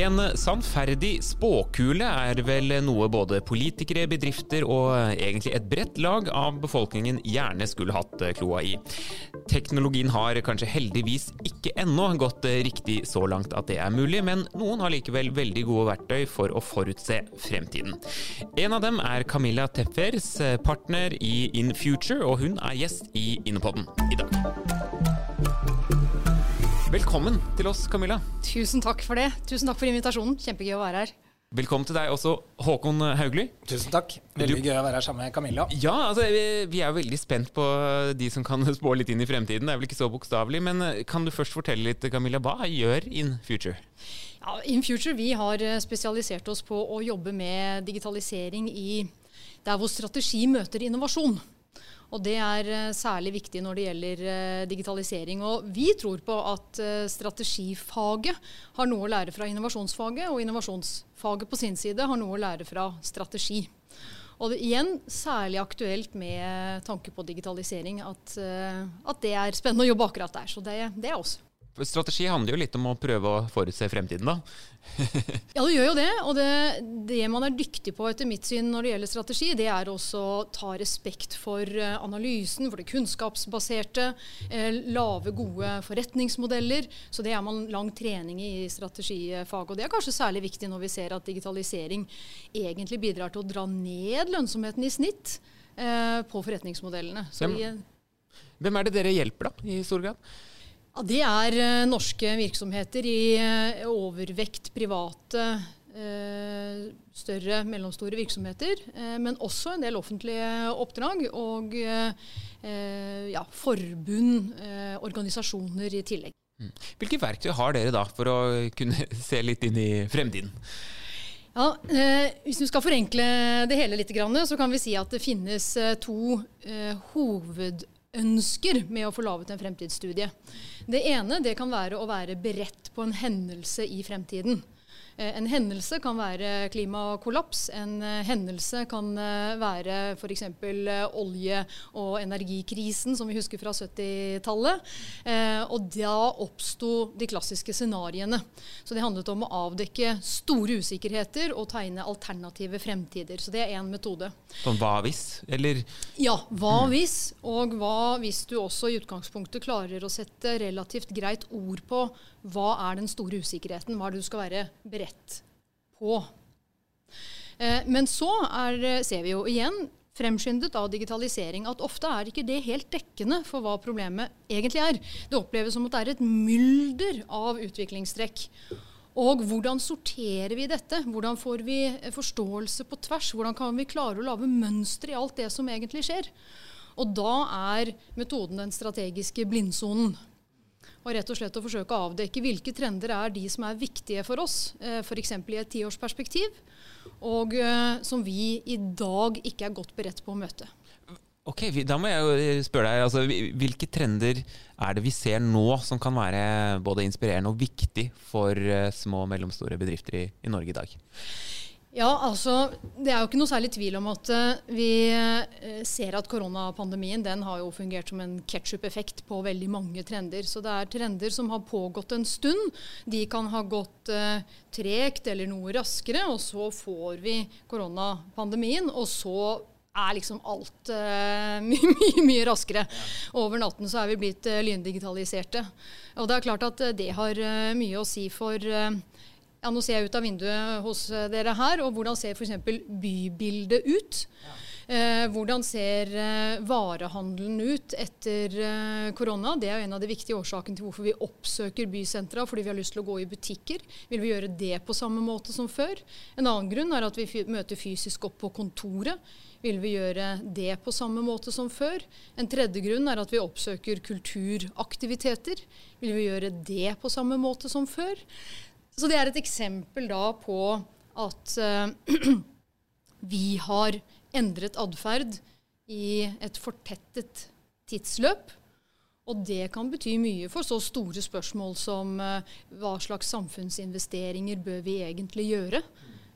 En sannferdig spåkule er vel noe både politikere, bedrifter og egentlig et bredt lag av befolkningen gjerne skulle hatt kloa i. Teknologien har kanskje heldigvis ikke ennå gått riktig så langt at det er mulig, men noen har likevel veldig gode verktøy for å forutse fremtiden. En av dem er Camilla Teffers, partner i InFuture, og hun er gjest i Innepodden i dag. Velkommen til oss, Camilla. Tusen takk for det. Tusen takk for invitasjonen. Kjempegøy å være her. Velkommen til deg også, Håkon Haugli. Tusen takk. Veldig du... gøy å være her sammen med Camilla. Ja, altså, vi, vi er jo veldig spent på de som kan spå litt inn i fremtiden. Det er vel ikke så bokstavelig, men eh, kan du først fortelle litt, Camilla, hva gjør InFuture? Ja, InFuture vi har eh, spesialisert oss på å jobbe med digitalisering i der hvor strategi møter innovasjon. Og det er eh, særlig viktig når det gjelder eh, digitalisering. Og vi tror på at eh, strategifaget har noe å lære fra innovasjonsfaget, og innovasjonsfaget på sin side har noe å lære fra strategi. Og det, igjen særlig aktuelt med tanke på digitalisering, at, at det er spennende å jobbe akkurat der. Så det, det er oss. Strategi handler jo litt om å prøve å forutse fremtiden, da. ja, det gjør jo det. Og det, det, man er dyktig på etter mitt syn når det gjelder strategi, det er også å ta respekt for eh, analysen, for det kunnskapsbaserte. Eh, lave, gode forretningsmodeller. Så det er man lang trening i strategifag. Og det er kanskje særlig viktig når vi ser at digitalisering egentlig bidrar til å dra ned lønnsomheten i snitt eh, på forretningsmodellene. Hvem, hvem er det dere hjelper, da, i stor grad? Ja, det er uh, norske virksomheter i uh, overvekt private, uh, større, mellomstore virksomheter. men også en del offentlige oppdrag og ja, forbund, organisasjoner i tillegg. Mm. Hvilke verktøy har dere da for å kunne se litt inn i fremtiden? Ja, eh, Hvis vi skal forenkle det hele litt, så kan vi si at det finnes to eh, hoved ønsker med å få laget en fremtidsstudie. Det ene det kan være å være beredt på en hendelse i fremtiden. Eh, en hendelse kan være klimakollaps. En eh, hendelse kan eh, være f.eks. olje- og energikrisen, som vi husker fra 70-tallet. Og da oppsto de klassiske scenarioene. Så det handlet om å avdekke store usikkerheter og tegne alternative fremtider. Så det er én metode. Sånn hva hvis, eller? Ja, hva mm. hvis. Og hva hvis du også i utgangspunktet klarer å sette relativt greit ord på hva er den store usikkerheten? Hva er det du skal være beredt på? Eh, men så er, ser vi jo igjen, fremskyndet av digitalisering, at ofte er ikke det helt dekkende for hva problemet egentlig er. Det oppleves som at det er et mylder av utviklingstrekk. Og hvordan sorterer vi dette? Hvordan får vi forståelse på tvers? Hvordan kan vi klare å lage mønstre i alt det som egentlig skjer? Og da er metoden den strategiske blindsonen. Og rett og slett å forsøke å avdekke hvilke trender er de som er viktige for oss, eh, f.eks. i et tiårsperspektiv, og eh, som vi i dag ikke er godt beredt på å møte. Ok, Da må jeg spørre deg, altså, hvilke trender er det vi ser nå som kan være både inspirerende og viktig for eh, små og mellomstore bedrifter i, i Norge i dag? Ja, altså, Det er jo ikke noe særlig tvil om at uh, vi uh, ser at koronapandemien den har jo fungert som en ketsjup-effekt på veldig mange trender. Så det er trender som har pågått en stund. De kan ha gått uh, tregt eller noe raskere, og så får vi koronapandemien. Og så er liksom alt mye, mye, mye raskere. Over natten så er vi blitt lyndigitaliserte. Og det er klart at det har mye å si for ja, Nå ser jeg ut av vinduet hos eh, dere her, og hvordan ser f.eks. bybildet ut? Ja. Eh, hvordan ser eh, varehandelen ut etter eh, korona? Det er en av de viktige årsakene til hvorfor vi oppsøker bysentra, fordi vi har lyst til å gå i butikker. Vil vi gjøre det på samme måte som før? En annen grunn er at vi møter fysisk opp på kontoret. Vil vi gjøre det på samme måte som før? En tredje grunn er at vi oppsøker kulturaktiviteter. Vil vi gjøre det på samme måte som før? Så det er et eksempel da på at uh, vi har endret atferd i et fortettet tidsløp. Og det kan bety mye for så store spørsmål som uh, hva slags samfunnsinvesteringer bør vi egentlig gjøre?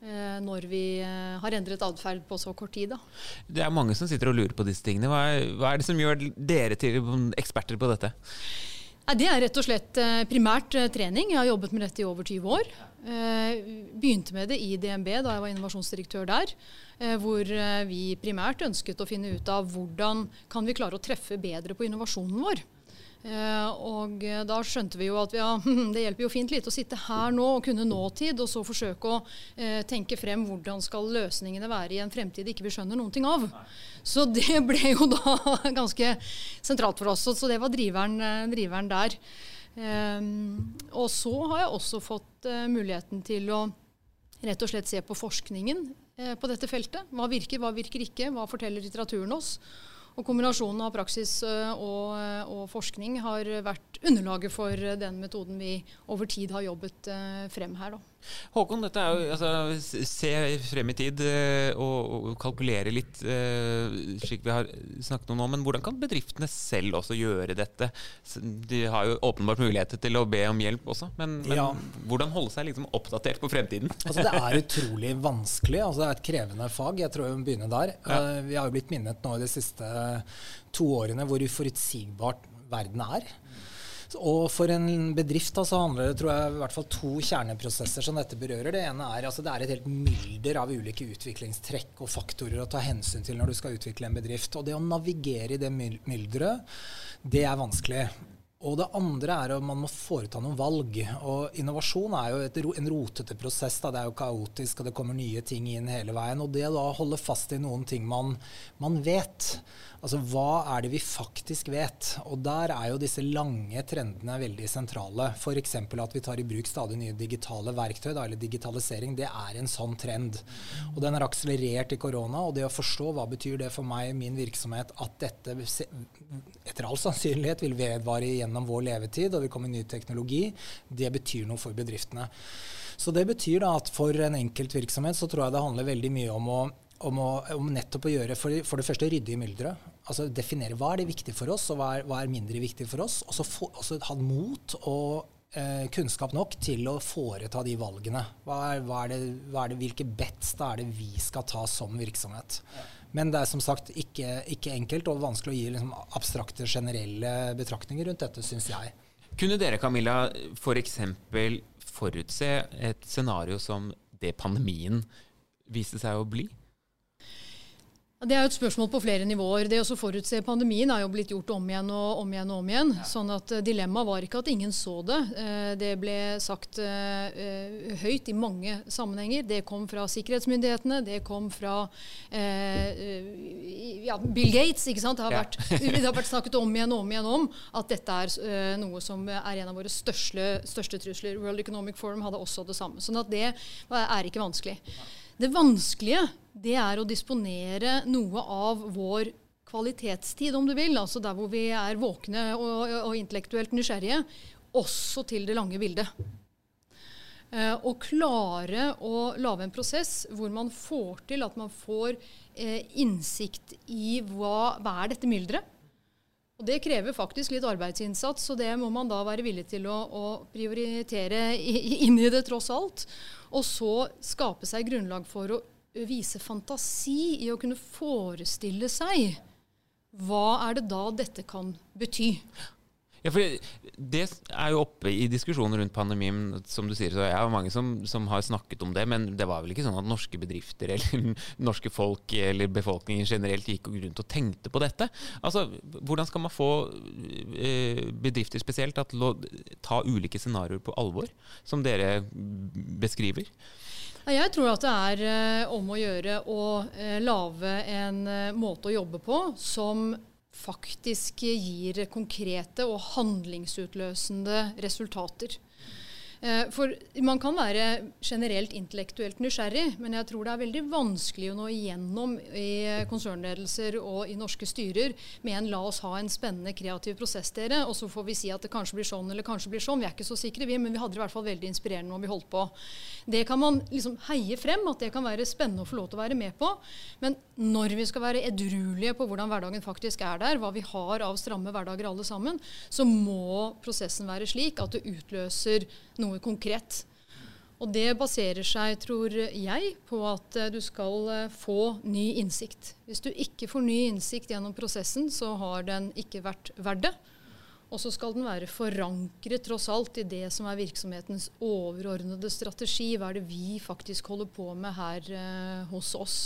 Uh, når vi har endret atferd på så kort tid. Da. Det er mange som sitter og lurer på disse tingene. Hva er, hva er det som gjør dere til eksperter på dette? Det er rett og slett eh, primært eh, trening. Jeg har jobbet med dette i over 20 år. Begynte med det i DNB da jeg var innovasjonsdirektør der. Hvor vi primært ønsket å finne ut av hvordan kan vi klare å treffe bedre på innovasjonen vår. Eh, og eh, da skjønte vi jo at ja, det hjelper jo fint lite å sitte her nå og kunne nåtid, og så forsøke å eh, tenke frem hvordan skal løsningene være i en fremtid ikke vi skjønner noen ting av. Så det ble jo da ganske sentralt for oss. Så det var driveren, driveren der. og så har jeg også fått muligheten til å rett og slett se på forskningen på dette feltet. Hva virker, hva virker ikke, hva forteller litteraturen oss? Og kombinasjonen av praksis eh, og, eh, og, forskning har vært underlaget for den metoden vi over tid har jobbet eh, frem her. Da. Håkon, dette er jo altså, se frem i tid og, og kalkulere litt, slik vi har snakket om nå. Men hvordan kan bedriftene selv også gjøre dette? De har jo åpenbart muligheter til å be om hjelp også, men, men ja. hvordan holde seg liksom oppdatert på fremtiden? Altså, det er utrolig vanskelig. Altså, det er et krevende fag. Jeg tror vi må begynne der. Ja. Vi har jo blitt minnet nå i de siste to årene hvor uforutsigbart verden er. Og for en bedrift da, så handler det tror jeg, i hvert fall to kjerneprosesser som dette berører. Det ene er altså det er et helt mylder av ulike utviklingstrekk og faktorer å ta hensyn til når du skal utvikle en bedrift. Og det å navigere i det mylderet, det er vanskelig. Og det andre er at man må foreta noen valg. Og innovasjon er jo et, en rotete prosess. Da. Det er jo kaotisk, og det kommer nye ting inn hele veien. Og det å holde fast i noen ting man, man vet, Altså hva er det vi faktisk vet? Og der er jo disse lange trendene veldig sentrale. F.eks. at vi tar i bruk stadig nye digitale verktøy, da, eller digitalisering. Det er en sånn trend. Og den har akselerert i korona. Og det å forstå hva betyr det for meg, min virksomhet, at dette etter all sannsynlighet vil vedvare gjennom vår levetid, og vil komme ny teknologi, det betyr noe for bedriftene. Så det betyr da at for en enkelt virksomhet så tror jeg det handler veldig mye om å om, å, om, nettopp å gjøre for, for det første rydde i mylderet. Altså definere hva er det viktig for oss, og hva er, hva er mindre viktig for oss. Og så ha mot og eh, kunnskap nok til å foreta de valgene. Hva er, hva er det, hva det, hvilke bets da er det vi skal ta som virksomhet? Men det er som sagt ikke, ikke enkelt og vanskelig å gi liksom, abstrakte, generelle betraktninger rundt dette, syns jeg. Kunne dere Camilla, f.eks. For forutse et scenario som det pandemien viste seg å bli? Det er jo et spørsmål på flere nivåer. Det å forutse pandemien er jo blitt gjort om igjen og om igjen. og om igjen. Ja. Sånn at uh, Dilemmaet var ikke at ingen så det. Uh, det ble sagt uh, høyt i mange sammenhenger. Det kom fra sikkerhetsmyndighetene, det kom fra ja, Bill Gates. ikke sant? Det har, vært, det har, vært, snakket om igjen og om igjen om at dette er noe som er en av våre største, største trusler. World Economic Forum hadde også det samme. Sånn at det er ikke vanskelig. Det vanskelige det er å disponere noe av vår kvalitetstid, om du vil, altså der hvor vi er våkne og, og intellektuelt nysgjerrige, også til det lange bildet. Eh, å klare å lage en prosess hvor man får til at man får eh, innsikt i hva, hva er dette mylderet. Og Det krever faktisk litt arbeidsinnsats, og det må man da være villig til å, å prioritere inn i det, tross alt. Og så skape seg grunnlag for å vise fantasi i å kunne forestille seg hva er det da dette kan bety. Ja, for Det er jo oppe i diskusjoner rundt pandemien, som du sier. så Jeg har mange som, som, har snakket om det, men det var vel ikke sånn at norske bedrifter eller norske folk eller befolkningen generelt gikk rundt og tenkte på dette? Altså, Hvordan skal man få eh, bedrifter spesielt til å ta ulike scenarioer på alvor, som dere beskriver? Jeg tror at det er eh, om å gjøre å eh, lage en måte å jobbe på som faktisk gir konkrete og handlingsutløsende resultater. Eh, for man kan være generelt intellektuelt nysgjerrig, men jeg tror det er veldig vanskelig å nå igjennom i konsernledelser og i norske styrer med en 'la oss ha en spennende, kreativ prosess', dere, og så får vi si at det kanskje blir sånn eller kanskje blir sånn. Vi er ikke så sikre, vi, men vi hadde det i hvert fall veldig inspirerende om vi holdt på. Det kan man liksom heie frem, at det kan være spennende å få lov til å være med på. Men når vi skal være edruelige på hvordan hverdagen faktisk er der, hva vi har av stramme hverdager alle sammen, så må prosessen være slik at det utløser noe konkret. Og det baserer seg, tror jeg, på at eh, du skal eh, få ny innsikt. Hvis du ikke får ny innsikt gjennom prosessen, så har den ikke vært verdt det. Og så skal den være forankret tross alt i det som er virksomhetens overordnede strategi. Hva er det vi faktisk holder på med her eh, hos oss?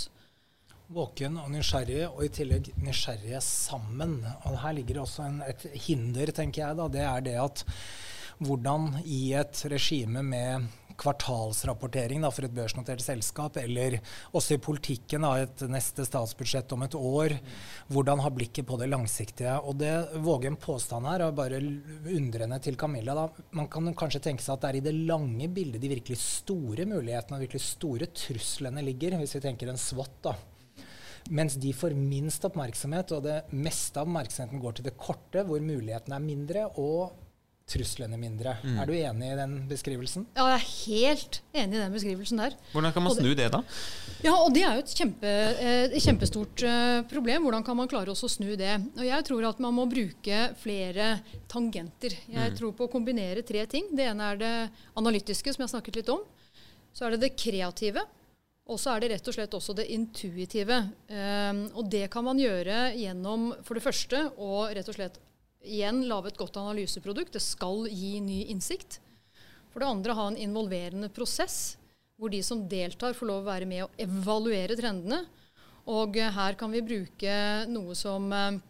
Våken og nysgjerrig, og i tillegg nysgjerrige sammen. Og her ligger også en, et hinder, tenker jeg. da, Det er det at hvordan i et regime med kvartalsrapportering da, for et børsnotert selskap, eller også i politikken, da, et neste statsbudsjett om et år. Hvordan har blikket på det langsiktige? Og det våger en påstand her, og bare undrende til Camilla. Da. Man kan kanskje tenke seg at det er i det lange bildet de virkelig store mulighetene og virkelig store truslene ligger, hvis vi tenker en SWAT. da. Mens de får minst oppmerksomhet, og det meste av oppmerksomheten går til det korte, hvor mulighetene er mindre, og truslene mindre. Mm. Er du enig i den beskrivelsen? Ja, jeg er helt enig i den beskrivelsen der. Hvordan kan man snu det, da? Ja, og Det er jo et kjempe, eh, kjempestort eh, problem. Hvordan kan man klare å snu det? Og Jeg tror at man må bruke flere tangenter. Jeg mm. tror på å kombinere tre ting. Det ene er det analytiske, som jeg har snakket litt om. Så er det det kreative. Og så er det rett og slett også det intuitive. Um, og det kan man gjøre gjennom for det første å rett og slett igjen lage et godt analyseprodukt. Det skal gi ny innsikt. For det andre ha en involverende prosess hvor de som deltar, får lov å være med og evaluere trendene. Og eh, her kan vi bruke noe som eh,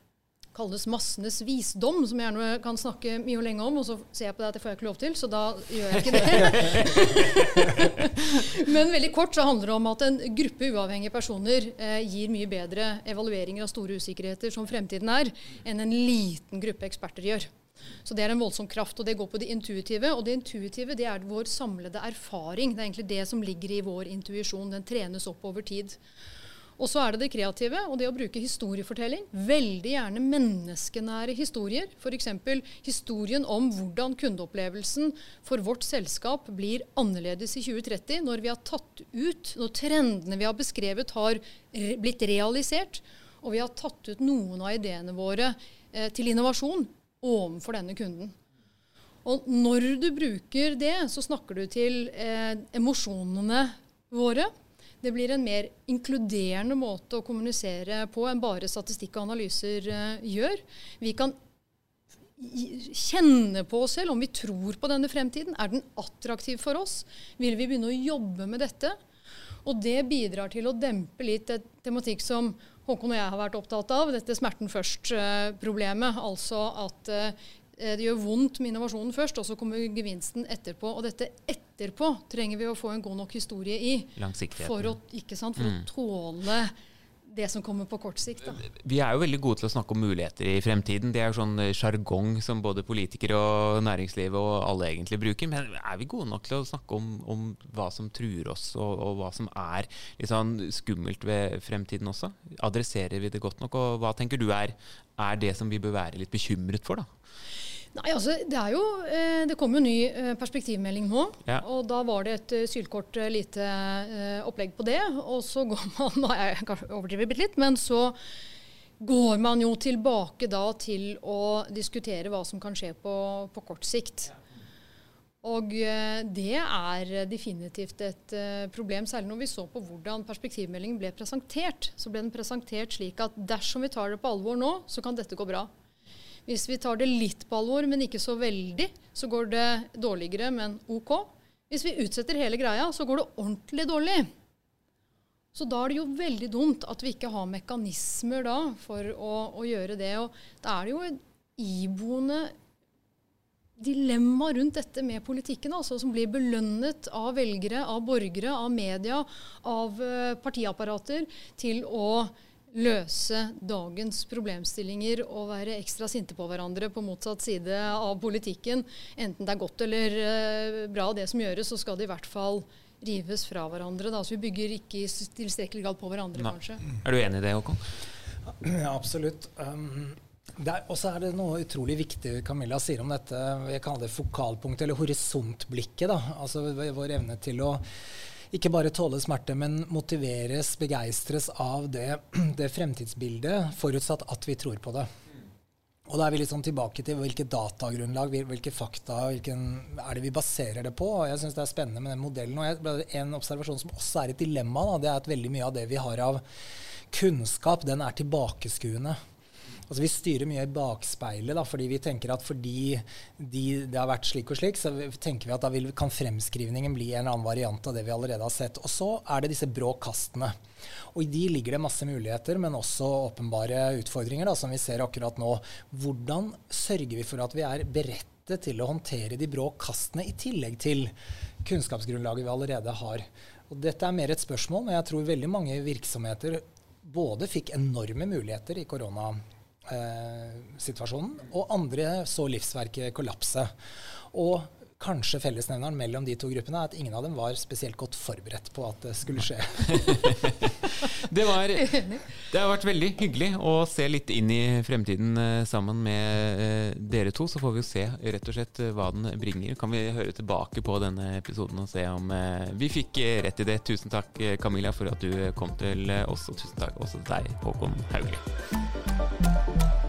kalles massenes visdom, som jeg gjerne kan snakke mye og lenge om. Og så ser jeg på det at det får jeg ikke lov til, så da gjør jeg ikke det. Men veldig kort så handler det om at en gruppe uavhengige personer eh, gir mye bedre evalueringer av store usikkerheter, som fremtiden er, enn en liten gruppe eksperter gjør. Så Det er en voldsom kraft, og det går på det intuitive. Og det intuitive det er vår samlede erfaring. Det er egentlig det som ligger i vår intuisjon. Den trenes opp over tid. Og så er det det kreative og det å bruke historiefortelling. Veldig gjerne menneskenære historier. F.eks. historien om hvordan kundeopplevelsen for vårt selskap blir annerledes i 2030, når vi har tatt ut, når trendene vi har beskrevet har blitt realisert, og vi har tatt ut noen av ideene våre eh, til innovasjon overfor denne kunden. Og når du bruker det, så snakker du til eh, emosjonene våre. Det blir en mer inkluderende måte å kommunisere på enn bare statistikk og analyser uh, gjør. Vi kan kjenne på oss selv om vi tror på denne fremtiden. Er den attraktiv for oss? Vil vi begynne å jobbe med dette? Og det bidrar til å dempe litt et tematikk som Håkon og jeg har vært opptatt av, dette smerten først-problemet. Uh, altså at uh, det gjør vondt med innovasjonen først, og så kommer gevinsten etterpå. Og dette etterpå trenger vi å få en god nok historie i for, å, sant, for mm. å tåle det som kommer på kort sikt. Da. Vi er jo veldig gode til å snakke om muligheter i fremtiden. Det er jo sånn sjargong som både politikere og næringslivet og alle egentlig bruker. Men er vi gode nok til å snakke om, om hva som truer oss, og, og, hva som er sånn skummelt ved fremtiden også? Adresserer vi det godt nok? Og hva tenker du er, er det som vi bør være litt bekymret for, da? Nei, altså, Det er jo, eh, det kom jo ny eh, perspektivmelding nå. Ja. og Da var det et uh, sylkort lite opplegg på det. Og så går man Nå har jeg kanskje overdrevet bitte litt, men så går man jo tilbake da til å diskutere hva som kan skje på, på kort sikt. Og det er definitivt et problem, særlig når vi så på hvordan perspektivmeldingen ble presentert. Så ble den presentert slik at dersom vi tar det på alvor nå, så kan dette gå bra. Hvis vi tar det litt på alvor, men ikke så veldig, så går det dårligere, men OK. Hvis vi utsetter hele greia, så går det ordentlig dårlig. Så da er det jo veldig dumt at vi ikke har mekanismer da for å, å gjøre det. Og da er det jo et iboende dilemma rundt dette med politikken, altså, som blir belønnet av velgere, av borgere, av media, av uh, partiapparater til å løse dagens problemstillinger og være ekstra sinte på hverandre på motsatt side av politikken. Enten det er godt eller uh, bra det som gjøres, så skal det i hvert fall rives fra hverandre. Da. Så vi bygger ikke i tilstrekkelig grad på hverandre, Nei. kanskje. Er du enig i det, Håkon? Ja, absolutt. Um, og så er det noe utrolig viktig Camilla sier om dette jeg kaller det fokalpunktet, eller horisontblikket. da, altså Vår evne til å ikke bare tåle smerte, men motiveres, begeistres av det, det, fremtidsbildet, forutsatt at vi tror på det. Og da er vi sånn tilbake til hvilket datagrunnlag, hvilke fakta hvilken, er det vi baserer det på. Og jeg syns det er spennende med den modellen. Og en observasjon som også er et dilemma, da, det er at veldig mye av det vi har av kunnskap, den er tilbakeskuende. Altså Vi styrer mye i bakspeilet, da, fordi vi tenker at fordi de, det har vært slik og slik, så tenker vi at da vil, kan fremskrivningen bli en annen variant av det vi allerede har sett. Og så er det disse brå kastene. Og i de ligger det masse muligheter, men også åpenbare utfordringer, da, som vi ser akkurat nå. Hvordan sørger vi for at vi er berettet til å håndtere de brå kastene, i tillegg til kunnskapsgrunnlaget vi allerede har? Og dette er mer et spørsmål, men jeg tror veldig mange virksomheter både fikk enorme muligheter i koronasituasjonen, og andre så livsverket kollapse. Og kanskje fellesnevneren mellom de to gruppene er at ingen av dem var spesielt godt forberedt på at det skulle skje. det, var, det har vært veldig hyggelig å se litt inn i fremtiden eh, sammen med eh, dere to. Så får vi jo se rett og slett hva den bringer. Kan vi høre tilbake på denne episoden og se om eh, vi fikk rett i det. Tusen takk Camilla for at du kom til oss, og tusen takk også til deg, Håkon Haugli.